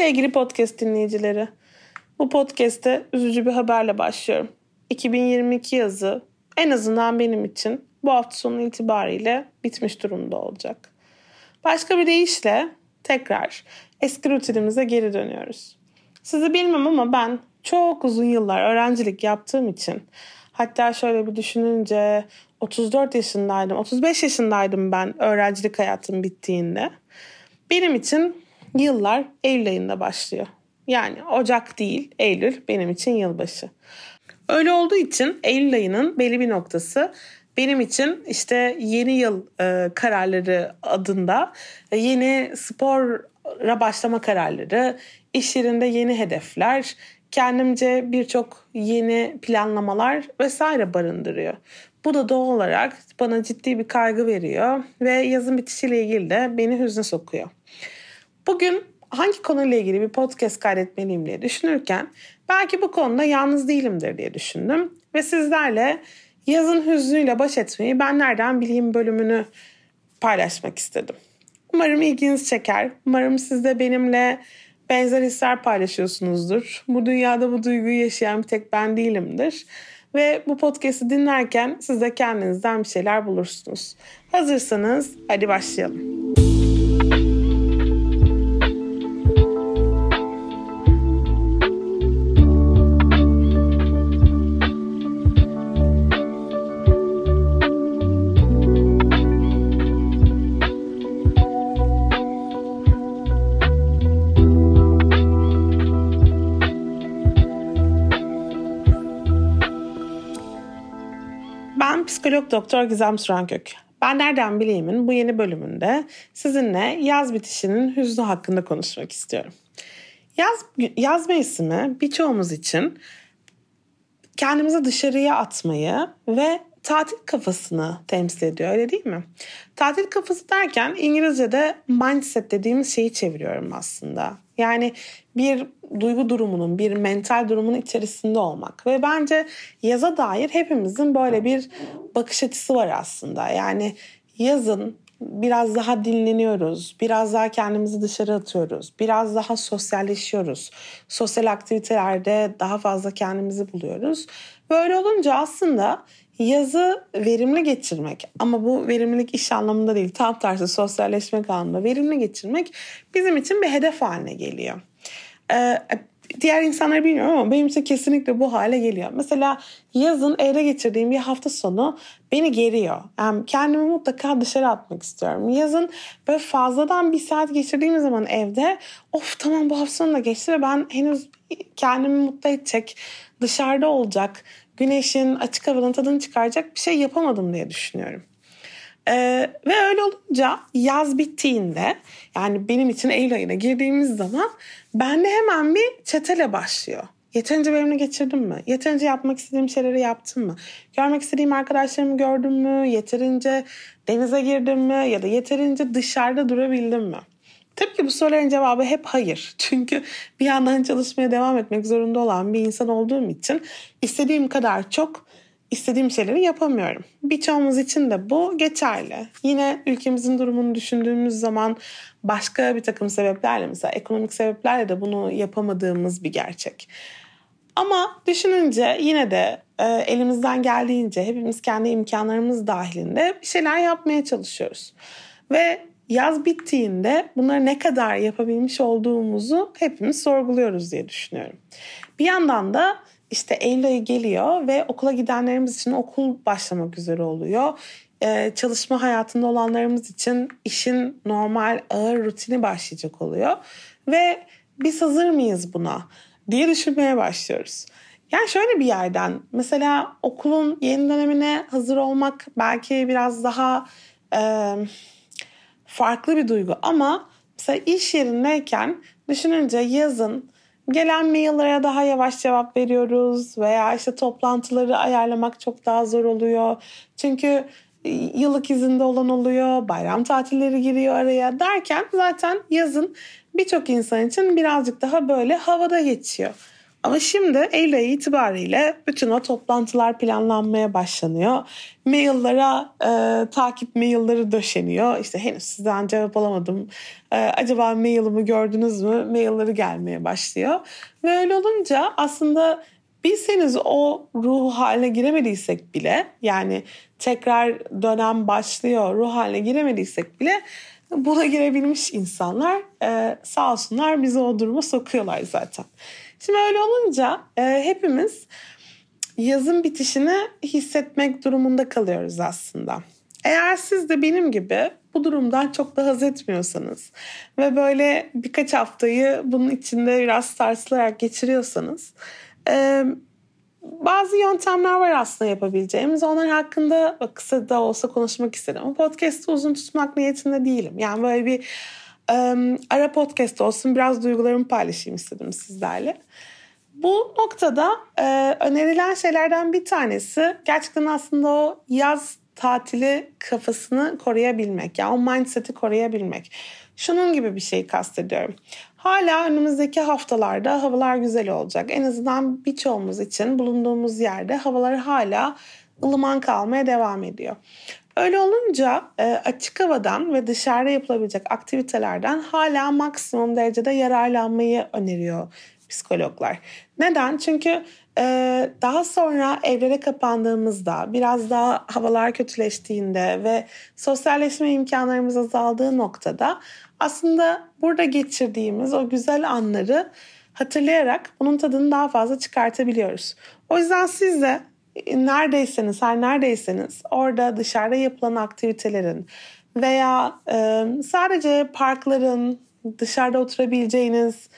Sevgili podcast dinleyicileri, bu podcast'te üzücü bir haberle başlıyorum. 2022 yazı en azından benim için bu hafta sonu itibariyle bitmiş durumda olacak. Başka bir deyişle tekrar eski rutinimize geri dönüyoruz. Sizi bilmem ama ben çok uzun yıllar öğrencilik yaptığım için hatta şöyle bir düşününce 34 yaşındaydım, 35 yaşındaydım ben öğrencilik hayatım bittiğinde. Benim için yıllar Eylül ayında başlıyor. Yani Ocak değil, Eylül benim için yılbaşı. Öyle olduğu için Eylül ayının belli bir noktası benim için işte yeni yıl e, kararları adında e, yeni spora başlama kararları, iş yerinde yeni hedefler, kendimce birçok yeni planlamalar vesaire barındırıyor. Bu da doğal olarak bana ciddi bir kaygı veriyor ve yazın bitişiyle ilgili de beni hüzne sokuyor. Bugün hangi konuyla ilgili bir podcast kaydetmeliyim diye düşünürken belki bu konuda yalnız değilimdir diye düşündüm. Ve sizlerle yazın hüznüyle baş etmeyi ben nereden bileyim bölümünü paylaşmak istedim. Umarım ilginizi çeker. Umarım siz de benimle benzer hisler paylaşıyorsunuzdur. Bu dünyada bu duyguyu yaşayan bir tek ben değilimdir. Ve bu podcast'i dinlerken siz de kendinizden bir şeyler bulursunuz. Hazırsanız hadi başlayalım. Psikolog doktor Gizem Surankök. Ben nereden bileyimin bu yeni bölümünde sizinle yaz bitişinin hüznü hakkında konuşmak istiyorum. Yaz, yaz mevsimi birçoğumuz için kendimizi dışarıya atmayı ve tatil kafasını temsil ediyor öyle değil mi? Tatil kafası derken İngilizce'de mindset dediğimiz şeyi çeviriyorum aslında. Yani bir duygu durumunun, bir mental durumun içerisinde olmak. Ve bence yaza dair hepimizin böyle bir bakış açısı var aslında. Yani yazın biraz daha dinleniyoruz, biraz daha kendimizi dışarı atıyoruz, biraz daha sosyalleşiyoruz. Sosyal aktivitelerde daha fazla kendimizi buluyoruz. Böyle olunca aslında yazı verimli geçirmek ama bu verimlilik iş anlamında değil tam tersi sosyalleşmek anlamında verimli geçirmek bizim için bir hedef haline geliyor. Ee, diğer insanları bilmiyorum ama benim için kesinlikle bu hale geliyor. Mesela yazın evde geçirdiğim bir hafta sonu beni geriyor. Yani kendimi mutlaka dışarı atmak istiyorum. Yazın böyle fazladan bir saat geçirdiğim zaman evde of tamam bu hafta sonu da geçti ve ben henüz kendimi mutlu edecek, dışarıda olacak, güneşin, açık havanın tadını çıkaracak bir şey yapamadım diye düşünüyorum. Ee, ve öyle olunca yaz bittiğinde yani benim için Eylül ayına girdiğimiz zaman bende hemen bir çetele başlıyor. Yeterince verimli geçirdim mi? Yeterince yapmak istediğim şeyleri yaptım mı? Görmek istediğim arkadaşlarımı gördüm mü? Yeterince denize girdim mi? Ya da yeterince dışarıda durabildim mi? Tabii ki bu soruların cevabı hep hayır. Çünkü bir yandan çalışmaya devam etmek zorunda olan bir insan olduğum için istediğim kadar çok istediğim şeyleri yapamıyorum. Birçoğumuz için de bu geçerli. Yine ülkemizin durumunu düşündüğümüz zaman başka bir takım sebeplerle mesela ekonomik sebeplerle de bunu yapamadığımız bir gerçek. Ama düşününce yine de e, elimizden geldiğince hepimiz kendi imkanlarımız dahilinde bir şeyler yapmaya çalışıyoruz. Ve yaz bittiğinde bunları ne kadar yapabilmiş olduğumuzu hepimiz sorguluyoruz diye düşünüyorum. Bir yandan da işte Eylül ayı geliyor ve okula gidenlerimiz için okul başlamak üzere oluyor. Ee, çalışma hayatında olanlarımız için işin normal ağır rutini başlayacak oluyor. Ve biz hazır mıyız buna diye düşünmeye başlıyoruz. Yani şöyle bir yerden mesela okulun yeni dönemine hazır olmak belki biraz daha e, farklı bir duygu ama mesela iş yerindeyken düşününce yazın gelen maillere daha yavaş cevap veriyoruz veya işte toplantıları ayarlamak çok daha zor oluyor. Çünkü e, yıllık izinde olan oluyor, bayram tatilleri giriyor araya derken zaten yazın birçok insan için birazcık daha böyle havada geçiyor. Ama şimdi Eylül ayı itibariyle bütün o toplantılar planlanmaya başlanıyor. Maillere, e, takip mailleri döşeniyor. İşte henüz sizden cevap alamadım. E, acaba mailimi gördünüz mü? Mailleri gelmeye başlıyor. Ve öyle olunca aslında biz henüz o ruh haline giremediysek bile yani tekrar dönem başlıyor ruh haline giremediysek bile buna girebilmiş insanlar e, sağ olsunlar bizi o duruma sokuyorlar zaten. Şimdi öyle olunca e, hepimiz yazın bitişini hissetmek durumunda kalıyoruz aslında. Eğer siz de benim gibi bu durumdan çok da haz etmiyorsanız ve böyle birkaç haftayı bunun içinde biraz sarsılarak geçiriyorsanız e, bazı yöntemler var aslında yapabileceğimiz. Onlar hakkında kısa da olsa konuşmak istedim. Ama podcast'ı uzun tutmak niyetinde değilim. Yani böyle bir um, ara podcast olsun biraz duygularımı paylaşayım istedim sizlerle. Bu noktada e, önerilen şeylerden bir tanesi gerçekten aslında o yaz tatili kafasını koruyabilmek. Yani o mindset'i koruyabilmek. Şunun gibi bir şey kastediyorum. Hala önümüzdeki haftalarda havalar güzel olacak. En azından birçoğumuz için bulunduğumuz yerde havalar hala ılıman kalmaya devam ediyor. Öyle olunca e, açık havadan ve dışarıda yapılabilecek aktivitelerden hala maksimum derecede yararlanmayı öneriyor psikologlar. Neden? Çünkü e, daha sonra evlere kapandığımızda, biraz daha havalar kötüleştiğinde ve sosyalleşme imkanlarımız azaldığı noktada aslında burada geçirdiğimiz o güzel anları hatırlayarak bunun tadını daha fazla çıkartabiliyoruz. O yüzden siz de neredeyseniz, her neredeyseniz orada dışarıda yapılan aktivitelerin veya e, sadece parkların, dışarıda oturabileceğiniz,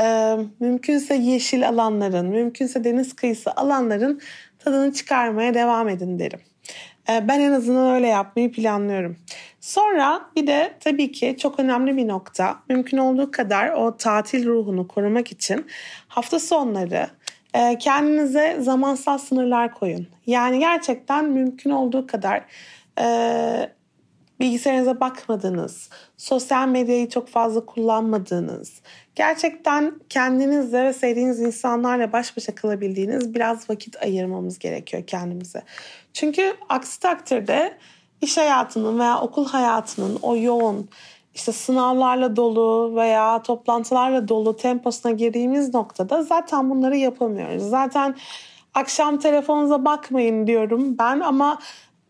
e, mümkünse yeşil alanların, mümkünse deniz kıyısı alanların tadını çıkarmaya devam edin derim. E, ben en azından öyle yapmayı planlıyorum. Sonra bir de tabii ki çok önemli bir nokta. Mümkün olduğu kadar o tatil ruhunu korumak için hafta sonları e, kendinize zamansal sınırlar koyun. Yani gerçekten mümkün olduğu kadar e, bilgisayarınıza bakmadığınız, sosyal medyayı çok fazla kullanmadığınız, gerçekten kendinizle ve sevdiğiniz insanlarla baş başa kalabildiğiniz biraz vakit ayırmamız gerekiyor kendimize. Çünkü aksi takdirde iş hayatının veya okul hayatının o yoğun işte sınavlarla dolu veya toplantılarla dolu temposuna girdiğimiz noktada zaten bunları yapamıyoruz. Zaten akşam telefonunuza bakmayın diyorum ben ama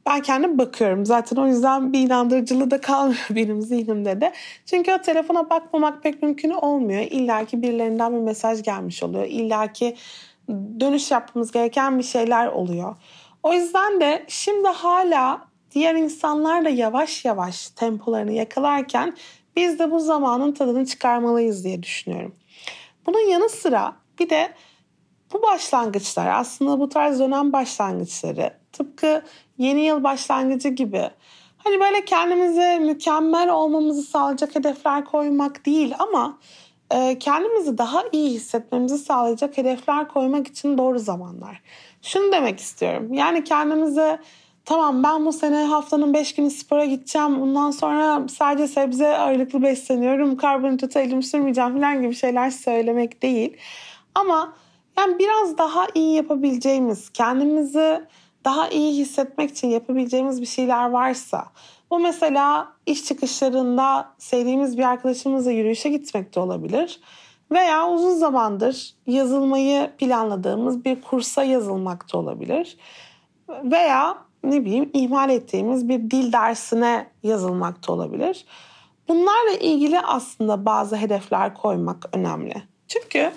ben kendim bakıyorum. Zaten o yüzden bir inandırıcılığı da kalmıyor benim zihnimde de. Çünkü o telefona bakmamak pek mümkün olmuyor. İlla ki birilerinden bir mesaj gelmiş oluyor. İlla ki dönüş yapmamız gereken bir şeyler oluyor. O yüzden de şimdi hala diğer insanlar da yavaş yavaş tempolarını yakalarken biz de bu zamanın tadını çıkarmalıyız diye düşünüyorum. Bunun yanı sıra bir de bu başlangıçlar aslında bu tarz dönem başlangıçları tıpkı yeni yıl başlangıcı gibi hani böyle kendimize mükemmel olmamızı sağlayacak hedefler koymak değil ama e, kendimizi daha iyi hissetmemizi sağlayacak hedefler koymak için doğru zamanlar. Şunu demek istiyorum. Yani kendimize tamam ben bu sene haftanın 5 günü spora gideceğim. Bundan sonra sadece sebze ağırlıklı besleniyorum. Karbonhidratı elim sürmeyeceğim falan gibi şeyler söylemek değil. Ama yani biraz daha iyi yapabileceğimiz, kendimizi daha iyi hissetmek için yapabileceğimiz bir şeyler varsa bu mesela iş çıkışlarında sevdiğimiz bir arkadaşımızla yürüyüşe gitmek de olabilir. Veya uzun zamandır yazılmayı planladığımız bir kursa yazılmak da olabilir. Veya ne bileyim ihmal ettiğimiz bir dil dersine yazılmak da olabilir. Bunlarla ilgili aslında bazı hedefler koymak önemli. Çünkü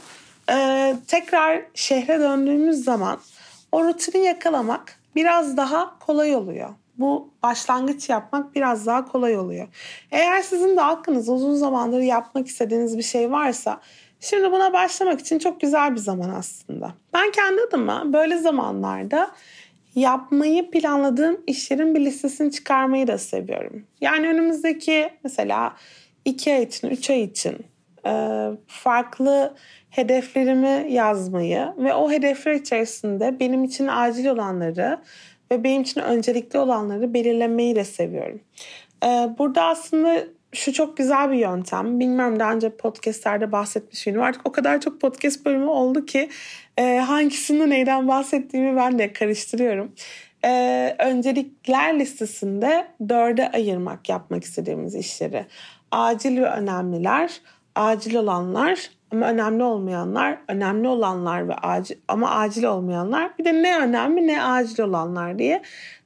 e, tekrar şehre döndüğümüz zaman o rutini yakalamak biraz daha kolay oluyor. Bu başlangıç yapmak biraz daha kolay oluyor. Eğer sizin de aklınız uzun zamandır yapmak istediğiniz bir şey varsa şimdi buna başlamak için çok güzel bir zaman aslında. Ben kendi adıma böyle zamanlarda yapmayı planladığım işlerin bir listesini çıkarmayı da seviyorum. Yani önümüzdeki mesela 2 ay için, 3 ay için farklı hedeflerimi yazmayı ve o hedefler içerisinde benim için acil olanları ve benim için öncelikli olanları belirlemeyi de seviyorum. Burada aslında şu çok güzel bir yöntem. Bilmiyorum daha önce podcastlerde bahsetmiş miydim. Artık o kadar çok podcast bölümü oldu ki e, hangisinde neyden bahsettiğimi ben de karıştırıyorum. E, öncelikler listesinde dörde ayırmak yapmak istediğimiz işleri. Acil ve önemliler, acil olanlar ama önemli olmayanlar, önemli olanlar ve acil ama acil olmayanlar. Bir de ne önemli ne acil olanlar diye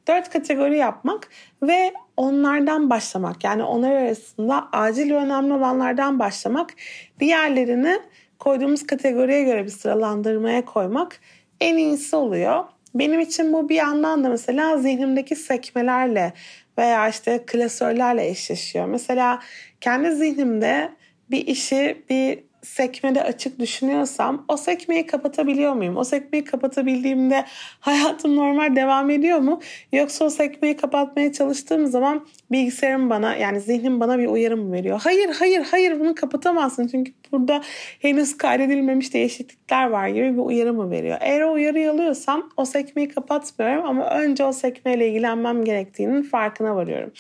dört kategori yapmak ve onlardan başlamak. Yani onlar arasında acil ve önemli olanlardan başlamak. Diğerlerini koyduğumuz kategoriye göre bir sıralandırmaya koymak en iyisi oluyor. Benim için bu bir yandan da mesela zihnimdeki sekmelerle veya işte klasörlerle eşleşiyor. Mesela kendi zihnimde bir işi bir sekmede açık düşünüyorsam o sekmeyi kapatabiliyor muyum? O sekmeyi kapatabildiğimde hayatım normal devam ediyor mu? Yoksa o sekmeyi kapatmaya çalıştığım zaman bilgisayarım bana yani zihnim bana bir uyarı mı veriyor? Hayır hayır hayır bunu kapatamazsın çünkü burada henüz kaydedilmemiş değişiklikler var gibi bir uyarı mı veriyor? Eğer o uyarıyı alıyorsam o sekmeyi kapatmıyorum ama önce o sekmeyle ilgilenmem gerektiğinin farkına varıyorum.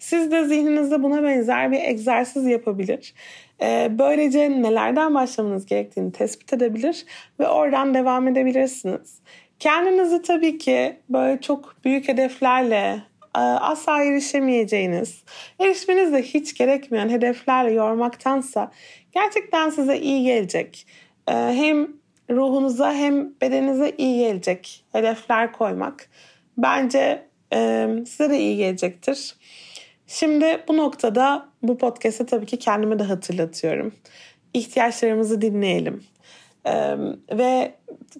Siz de zihninizde buna benzer bir egzersiz yapabilir. Ee, böylece nelerden başlamanız gerektiğini tespit edebilir ve oradan devam edebilirsiniz. Kendinizi tabii ki böyle çok büyük hedeflerle e, asla erişemeyeceğiniz, erişmeniz de hiç gerekmeyen hedeflerle yormaktansa gerçekten size iyi gelecek. E, hem ruhunuza hem bedeninize iyi gelecek hedefler koymak bence e, size de iyi gelecektir. Şimdi bu noktada bu podcast'te tabii ki kendime de hatırlatıyorum. İhtiyaçlarımızı dinleyelim. Ee, ve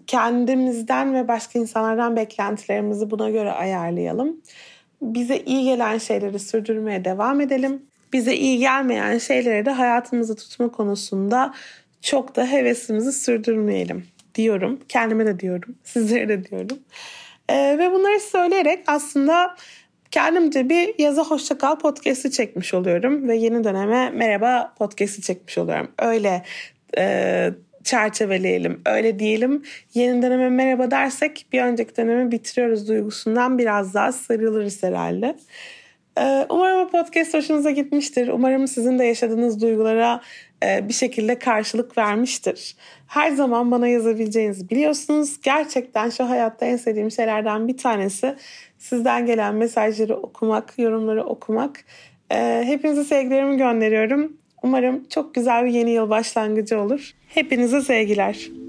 kendimizden ve başka insanlardan beklentilerimizi buna göre ayarlayalım. Bize iyi gelen şeyleri sürdürmeye devam edelim. Bize iyi gelmeyen şeyleri de hayatımızı tutma konusunda çok da hevesimizi sürdürmeyelim diyorum. Kendime de diyorum, sizlere de diyorum. Ee, ve bunları söyleyerek aslında kendimce bir yaza hoşça kal podcast'i çekmiş oluyorum ve yeni döneme merhaba podcast'i çekmiş oluyorum. Öyle e, çerçeveleyelim, öyle diyelim. Yeni döneme merhaba dersek bir önceki dönemi bitiriyoruz duygusundan biraz daha sarılırız herhalde. E, umarım bu podcast hoşunuza gitmiştir. Umarım sizin de yaşadığınız duygulara bir şekilde karşılık vermiştir. Her zaman bana yazabileceğinizi biliyorsunuz. Gerçekten şu hayatta en sevdiğim şeylerden bir tanesi sizden gelen mesajları okumak, yorumları okumak. E, hepinize sevgilerimi gönderiyorum. Umarım çok güzel bir yeni yıl başlangıcı olur. Hepinize sevgiler.